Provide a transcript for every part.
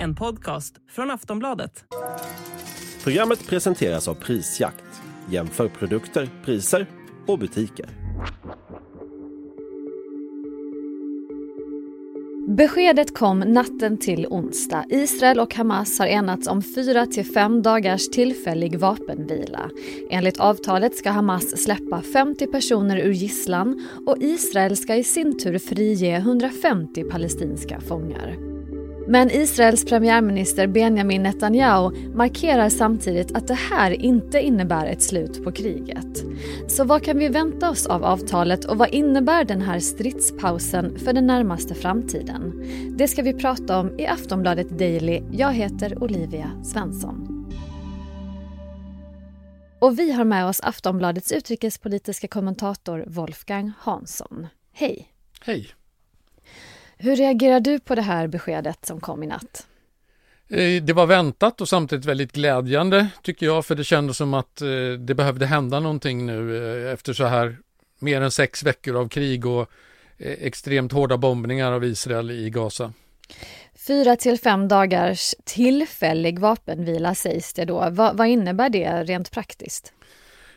En podcast från Aftonbladet. Programmet presenteras av Prisjakt. Jämför produkter, priser och butiker. Beskedet kom natten till onsdag. Israel och Hamas har enats om fyra till fem dagars tillfällig vapenvila. Enligt avtalet ska Hamas släppa 50 personer ur gisslan och Israel ska i sin tur frige 150 palestinska fångar. Men Israels premiärminister Benjamin Netanyahu markerar samtidigt att det här inte innebär ett slut på kriget. Så vad kan vi vänta oss av avtalet och vad innebär den här stridspausen för den närmaste framtiden? Det ska vi prata om i Aftonbladet Daily. Jag heter Olivia Svensson. Och vi har med oss Aftonbladets utrikespolitiska kommentator Wolfgang Hansson. Hej! Hej! Hur reagerar du på det här beskedet som kom i natt? Eh, det var väntat och samtidigt väldigt glädjande tycker jag, för det kändes som att eh, det behövde hända någonting nu eh, efter så här mer än sex veckor av krig och extremt hårda bombningar av Israel i Gaza. Fyra till fem dagars tillfällig vapenvila sägs det då. Va, vad innebär det rent praktiskt?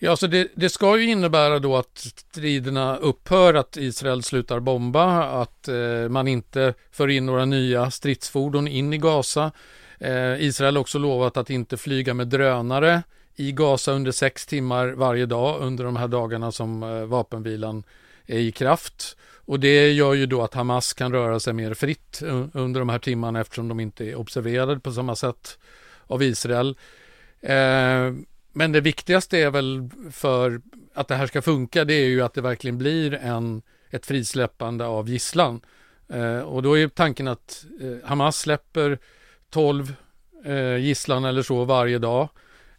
Ja, så det, det, ska ju innebära då att striderna upphör, att Israel slutar bomba, att eh, man inte för in några nya stridsfordon in i Gaza. Eh, Israel har också lovat att inte flyga med drönare i Gaza under sex timmar varje dag under de här dagarna som eh, vapenvilan är i kraft. Och det gör ju då att Hamas kan röra sig mer fritt under de här timmarna eftersom de inte är observerade på samma sätt av Israel. Eh, men det viktigaste är väl för att det här ska funka, det är ju att det verkligen blir en, ett frisläppande av gisslan. Eh, och då är tanken att eh, Hamas släpper 12 eh, gisslan eller så varje dag.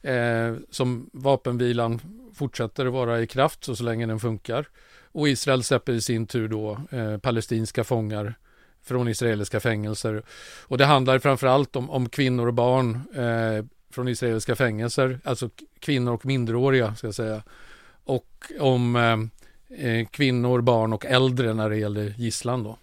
Eh, som vapenvilan fortsätter att vara i kraft så, så länge den funkar. Och Israel släpper i sin tur då eh, palestinska fångar från israeliska fängelser. Och det handlar framförallt om, om kvinnor och barn eh, från israeliska fängelser, alltså kvinnor och minderåriga ska jag säga. Och om eh, eh, kvinnor, barn och äldre när det gäller gisslan då.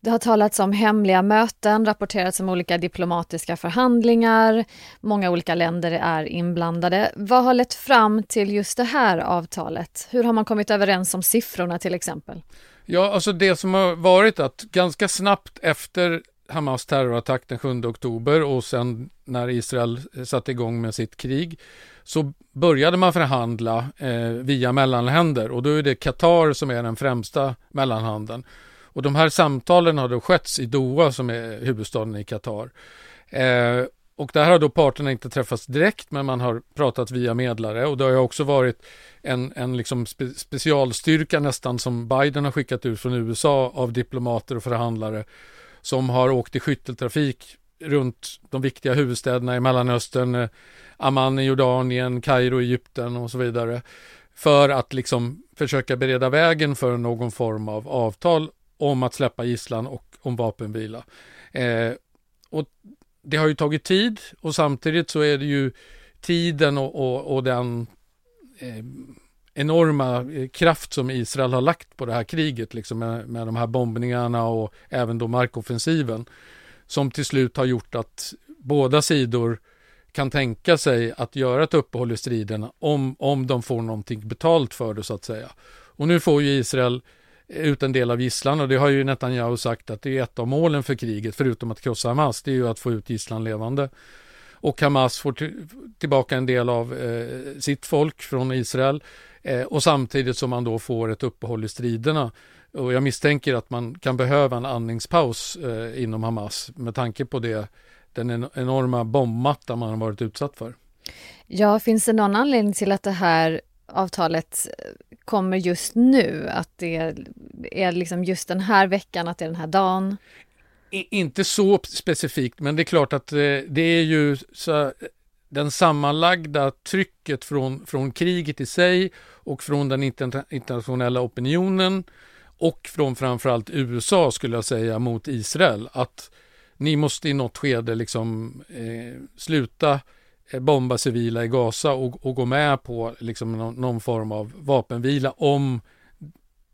Det har talats om hemliga möten, rapporterats om olika diplomatiska förhandlingar. Många olika länder är inblandade. Vad har lett fram till just det här avtalet? Hur har man kommit överens om siffrorna till exempel? Ja, alltså det som har varit att ganska snabbt efter Hamas terrorattack den 7 oktober och sen när Israel eh, satte igång med sitt krig så började man förhandla eh, via mellanhänder och då är det Qatar som är den främsta mellanhanden. Och de här samtalen har då skötts i Doha som är huvudstaden i Qatar. Eh, och där har då parterna inte träffats direkt men man har pratat via medlare och det har också varit en, en liksom spe, specialstyrka nästan som Biden har skickat ut från USA av diplomater och förhandlare som har åkt i skytteltrafik runt de viktiga huvudstäderna i Mellanöstern, eh, Amman i Jordanien, Kairo i Egypten och så vidare. För att liksom försöka bereda vägen för någon form av avtal om att släppa gisslan och om vapenvila. Eh, och det har ju tagit tid och samtidigt så är det ju tiden och, och, och den eh, enorma eh, kraft som Israel har lagt på det här kriget, liksom med, med de här bombningarna och även då markoffensiven, som till slut har gjort att båda sidor kan tänka sig att göra ett uppehåll i striderna om, om de får någonting betalt för det så att säga. Och nu får ju Israel ut en del av gisslan och det har ju Netanyahu sagt att det är ett av målen för kriget, förutom att krossa Hamas, det är ju att få ut gisslan levande. Och Hamas får tillbaka en del av eh, sitt folk från Israel Eh, och samtidigt som man då får ett uppehåll i striderna. Och jag misstänker att man kan behöva en andningspaus eh, inom Hamas med tanke på det, den enorma bombmatta man har varit utsatt för. Ja, finns det någon anledning till att det här avtalet eh, kommer just nu? Att det är liksom just den här veckan, att det är den här dagen? Inte så specifikt, men det är klart att eh, det är ju så den sammanlagda trycket från, från kriget i sig och från den internationella opinionen och från framförallt USA skulle jag säga mot Israel. Att ni måste i något skede liksom eh, sluta eh, bomba civila i Gaza och, och gå med på liksom någon, någon, form av vapenvila om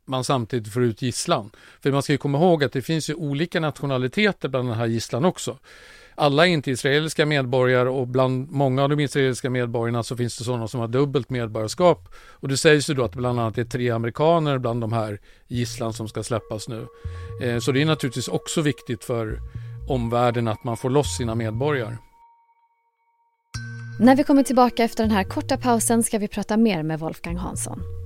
man samtidigt får ut gisslan. För man ska ju komma ihåg att det finns ju olika nationaliteter bland den här gisslan också. Alla är inte israeliska medborgare och bland många av de israeliska medborgarna så finns det sådana som har dubbelt medborgarskap. Och det sägs ju då att bland annat det är tre amerikaner bland de här gisslan som ska släppas nu. Eh, så det är naturligtvis också viktigt för omvärlden att man får loss sina medborgare. När vi kommer tillbaka efter den här korta pausen ska vi prata mer med Wolfgang Hansson.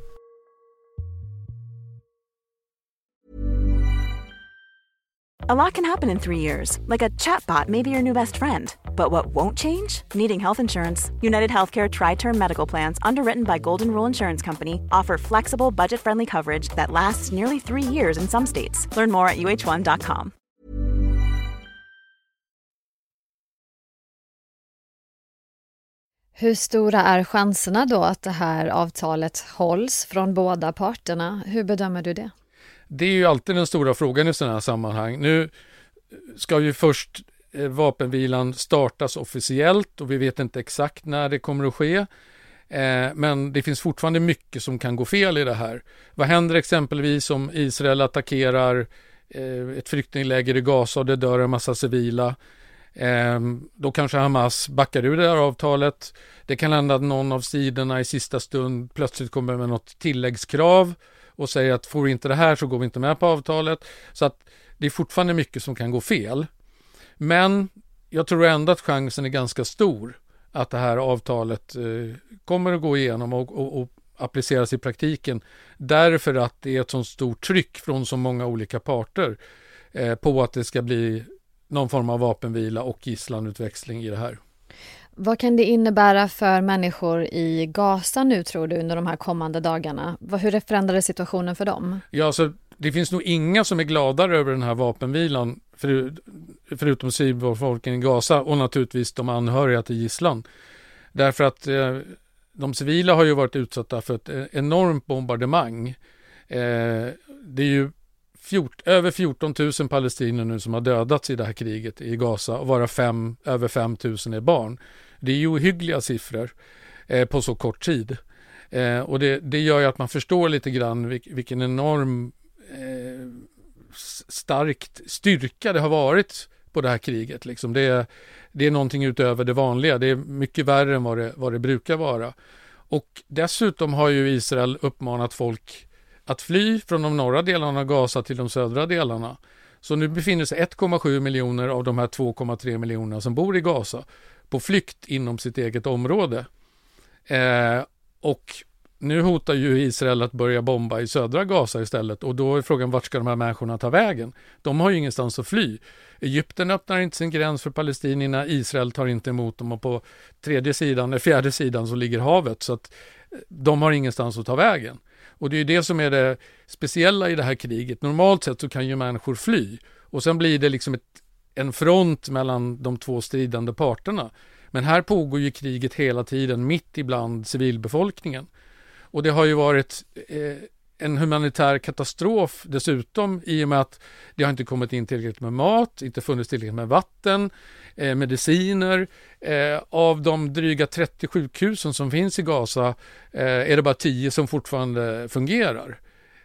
A lot can happen in three years, like a chatbot may be your new best friend. But what won't change? Needing health insurance. United Healthcare Tri Term Medical Plans, underwritten by Golden Rule Insurance Company, offer flexible, budget friendly coverage that lasts nearly three years in some states. Learn more at uh1.com. Hur stora är chanserna då att det här avtalet hålls från båda parterna? Hur bedömer du det? Det är ju alltid den stora frågan i sådana här sammanhang. Nu ska ju först eh, vapenvilan startas officiellt och vi vet inte exakt när det kommer att ske. Eh, men det finns fortfarande mycket som kan gå fel i det här. Vad händer exempelvis om Israel attackerar eh, ett flyktingläger i Gaza och det dör en massa civila? Ehm, då kanske Hamas backar ur det här avtalet. Det kan hända att någon av sidorna i sista stund plötsligt kommer med något tilläggskrav och säger att får vi inte det här så går vi inte med på avtalet. Så att det är fortfarande mycket som kan gå fel. Men jag tror ändå att chansen är ganska stor att det här avtalet eh, kommer att gå igenom och, och, och appliceras i praktiken därför att det är ett så stort tryck från så många olika parter eh, på att det ska bli någon form av vapenvila och gisslanutväxling i det här. Vad kan det innebära för människor i Gaza nu tror du under de här kommande dagarna? Hur förändrade situationen för dem? Ja, alltså, det finns nog inga som är gladare över den här vapenvilan för, förutom civilbefolkningen i Gaza och naturligtvis de anhöriga till gisslan. Därför att eh, de civila har ju varit utsatta för ett eh, enormt bombardemang. Eh, det är ju fjort, över 14 000 palestinier nu som har dödats i det här kriget i Gaza och vara fem, över 5 000 är barn. Det är ju ohyggliga siffror eh, på så kort tid. Eh, och det, det, gör ju att man förstår lite grann vilk, vilken enorm eh, starkt styrka det har varit på det här kriget. Liksom. Det, det är någonting utöver det vanliga. Det är mycket värre än vad det, vad det brukar vara. Och dessutom har ju Israel uppmanat folk att fly från de norra delarna av Gaza till de södra delarna. Så nu befinner sig 1,7 miljoner av de här 2,3 miljonerna som bor i Gaza på flykt inom sitt eget område. Eh, och nu hotar ju Israel att börja bomba i södra Gaza istället och då är frågan vart ska de här människorna ta vägen? De har ju ingenstans att fly. Egypten öppnar inte sin gräns för palestinierna, Israel tar inte emot dem och på tredje sidan, eller fjärde sidan så ligger havet så att de har ingenstans att ta vägen. Och det är det som är det speciella i det här kriget. Normalt sett så kan ju människor fly och sen blir det liksom ett, en front mellan de två stridande parterna. Men här pågår ju kriget hela tiden mitt ibland civilbefolkningen. Och det har ju varit eh, en humanitär katastrof dessutom i och med att det har inte kommit in tillräckligt med mat, inte funnits tillräckligt med vatten, eh, mediciner. Eh, av de dryga 30 sjukhusen som finns i Gaza eh, är det bara 10 som fortfarande fungerar.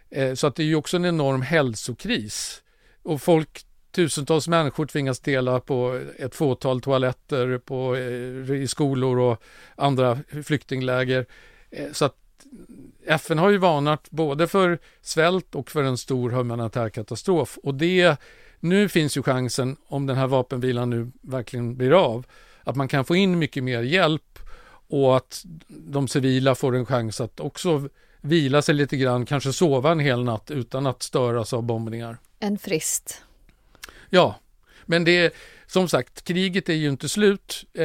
Eh, så att det är ju också en enorm hälsokris. Och folk, tusentals människor tvingas dela på ett fåtal toaletter på, eh, i skolor och andra flyktingläger. Eh, så att FN har ju varnat både för svält och för en stor humanitär katastrof och det nu finns ju chansen, om den här vapenvilan nu verkligen blir av, att man kan få in mycket mer hjälp och att de civila får en chans att också vila sig lite grann, kanske sova en hel natt utan att störas av bombningar. En frist. Ja, men det är som sagt, kriget är ju inte slut. Eh,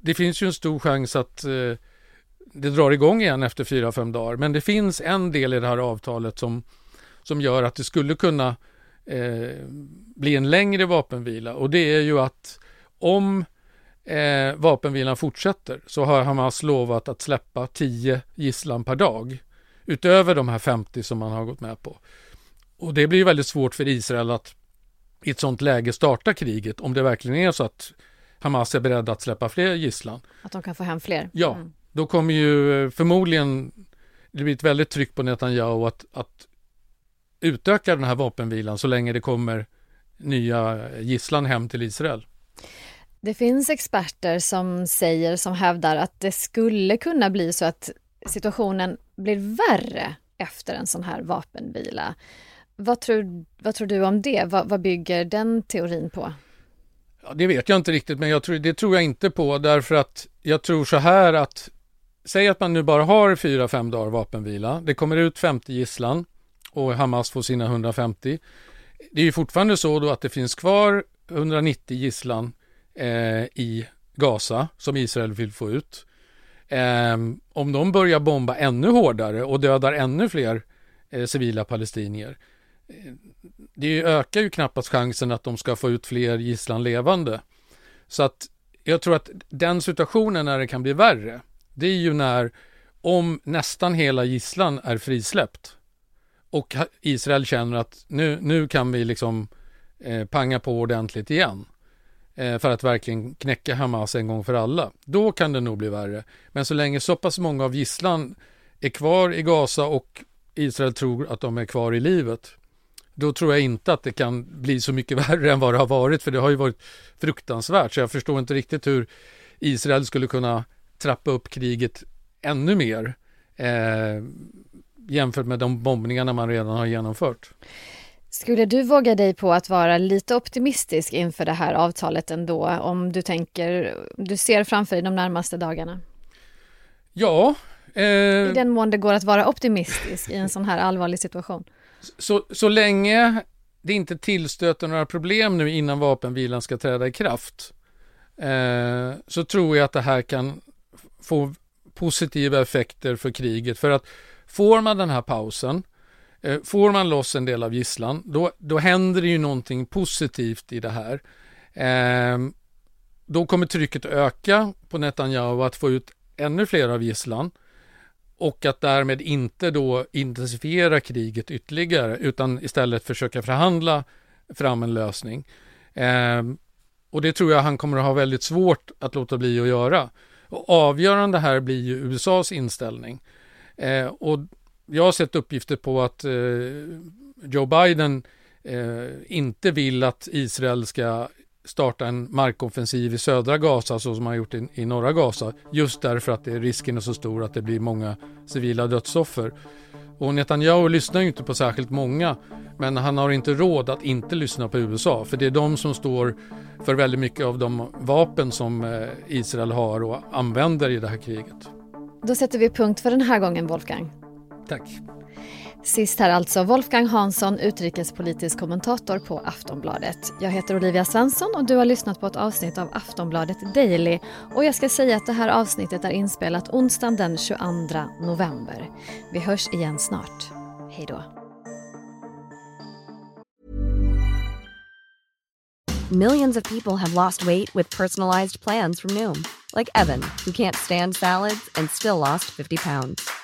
det finns ju en stor chans att eh, det drar igång igen efter fyra, fem dagar. Men det finns en del i det här avtalet som, som gör att det skulle kunna eh, bli en längre vapenvila och det är ju att om eh, vapenvilan fortsätter så har Hamas lovat att släppa 10 gisslan per dag utöver de här 50 som man har gått med på. Och det blir väldigt svårt för Israel att i ett sådant läge starta kriget om det verkligen är så att Hamas är beredda att släppa fler gisslan. Att de kan få hem fler? Ja, mm. Då kommer ju förmodligen det blir ett väldigt tryck på Netanyahu att, att utöka den här vapenvilan så länge det kommer nya gisslan hem till Israel. Det finns experter som säger, som hävdar att det skulle kunna bli så att situationen blir värre efter en sån här vapenvila. Vad tror, vad tror du om det? Vad, vad bygger den teorin på? Ja, det vet jag inte riktigt, men jag tror, det tror jag inte på därför att jag tror så här att Säg att man nu bara har fyra fem dagar vapenvila. Det kommer ut 50 gisslan och Hamas får sina 150. Det är ju fortfarande så då att det finns kvar 190 gisslan eh, i Gaza som Israel vill få ut. Eh, om de börjar bomba ännu hårdare och dödar ännu fler eh, civila palestinier. Eh, det ökar ju knappast chansen att de ska få ut fler gisslan levande. Så att jag tror att den situationen när det kan bli värre, det är ju när om nästan hela gisslan är frisläppt och Israel känner att nu, nu kan vi liksom eh, panga på ordentligt igen eh, för att verkligen knäcka Hamas en gång för alla. Då kan det nog bli värre. Men så länge så pass många av gisslan är kvar i Gaza och Israel tror att de är kvar i livet, då tror jag inte att det kan bli så mycket värre än vad det har varit, för det har ju varit fruktansvärt. Så jag förstår inte riktigt hur Israel skulle kunna trappa upp kriget ännu mer eh, jämfört med de bombningarna man redan har genomfört. Skulle du våga dig på att vara lite optimistisk inför det här avtalet ändå, om du tänker, du ser framför dig de närmaste dagarna? Ja. Eh, I den mån det går att vara optimistisk i en sån här allvarlig situation. Så, så länge det inte tillstöter några problem nu innan vapenvilan ska träda i kraft, eh, så tror jag att det här kan få positiva effekter för kriget. För att får man den här pausen, eh, får man loss en del av gisslan, då, då händer det ju någonting positivt i det här. Eh, då kommer trycket öka på Netanyahu att få ut ännu fler av gisslan och att därmed inte då intensifiera kriget ytterligare utan istället försöka förhandla fram en lösning. Eh, och det tror jag han kommer att ha väldigt svårt att låta bli att göra. Och avgörande här blir ju USAs inställning. Eh, och jag har sett uppgifter på att eh, Joe Biden eh, inte vill att Israel ska starta en markoffensiv i södra Gaza så som man gjort i, i norra Gaza. Just därför att det, risken är så stor att det blir många civila dödsoffer. Och Netanyahu lyssnar ju inte på särskilt många men han har inte råd att inte lyssna på USA för det är de som står för väldigt mycket av de vapen som eh, Israel har och använder i det här kriget. Då sätter vi punkt för den här gången Wolfgang. Tack. Sist här alltså Wolfgang Hansson, utrikespolitisk kommentator på Aftonbladet. Jag heter Olivia Svensson och du har lyssnat på ett avsnitt av Aftonbladet Daily. Och jag ska säga att det här avsnittet är inspelat onsdagen den 22 november. Vi hörs igen snart. Hej då. Millions of people have lost weight with personalized plans from Noom. Like Evan, who can't stand salads and still lost 50 pounds.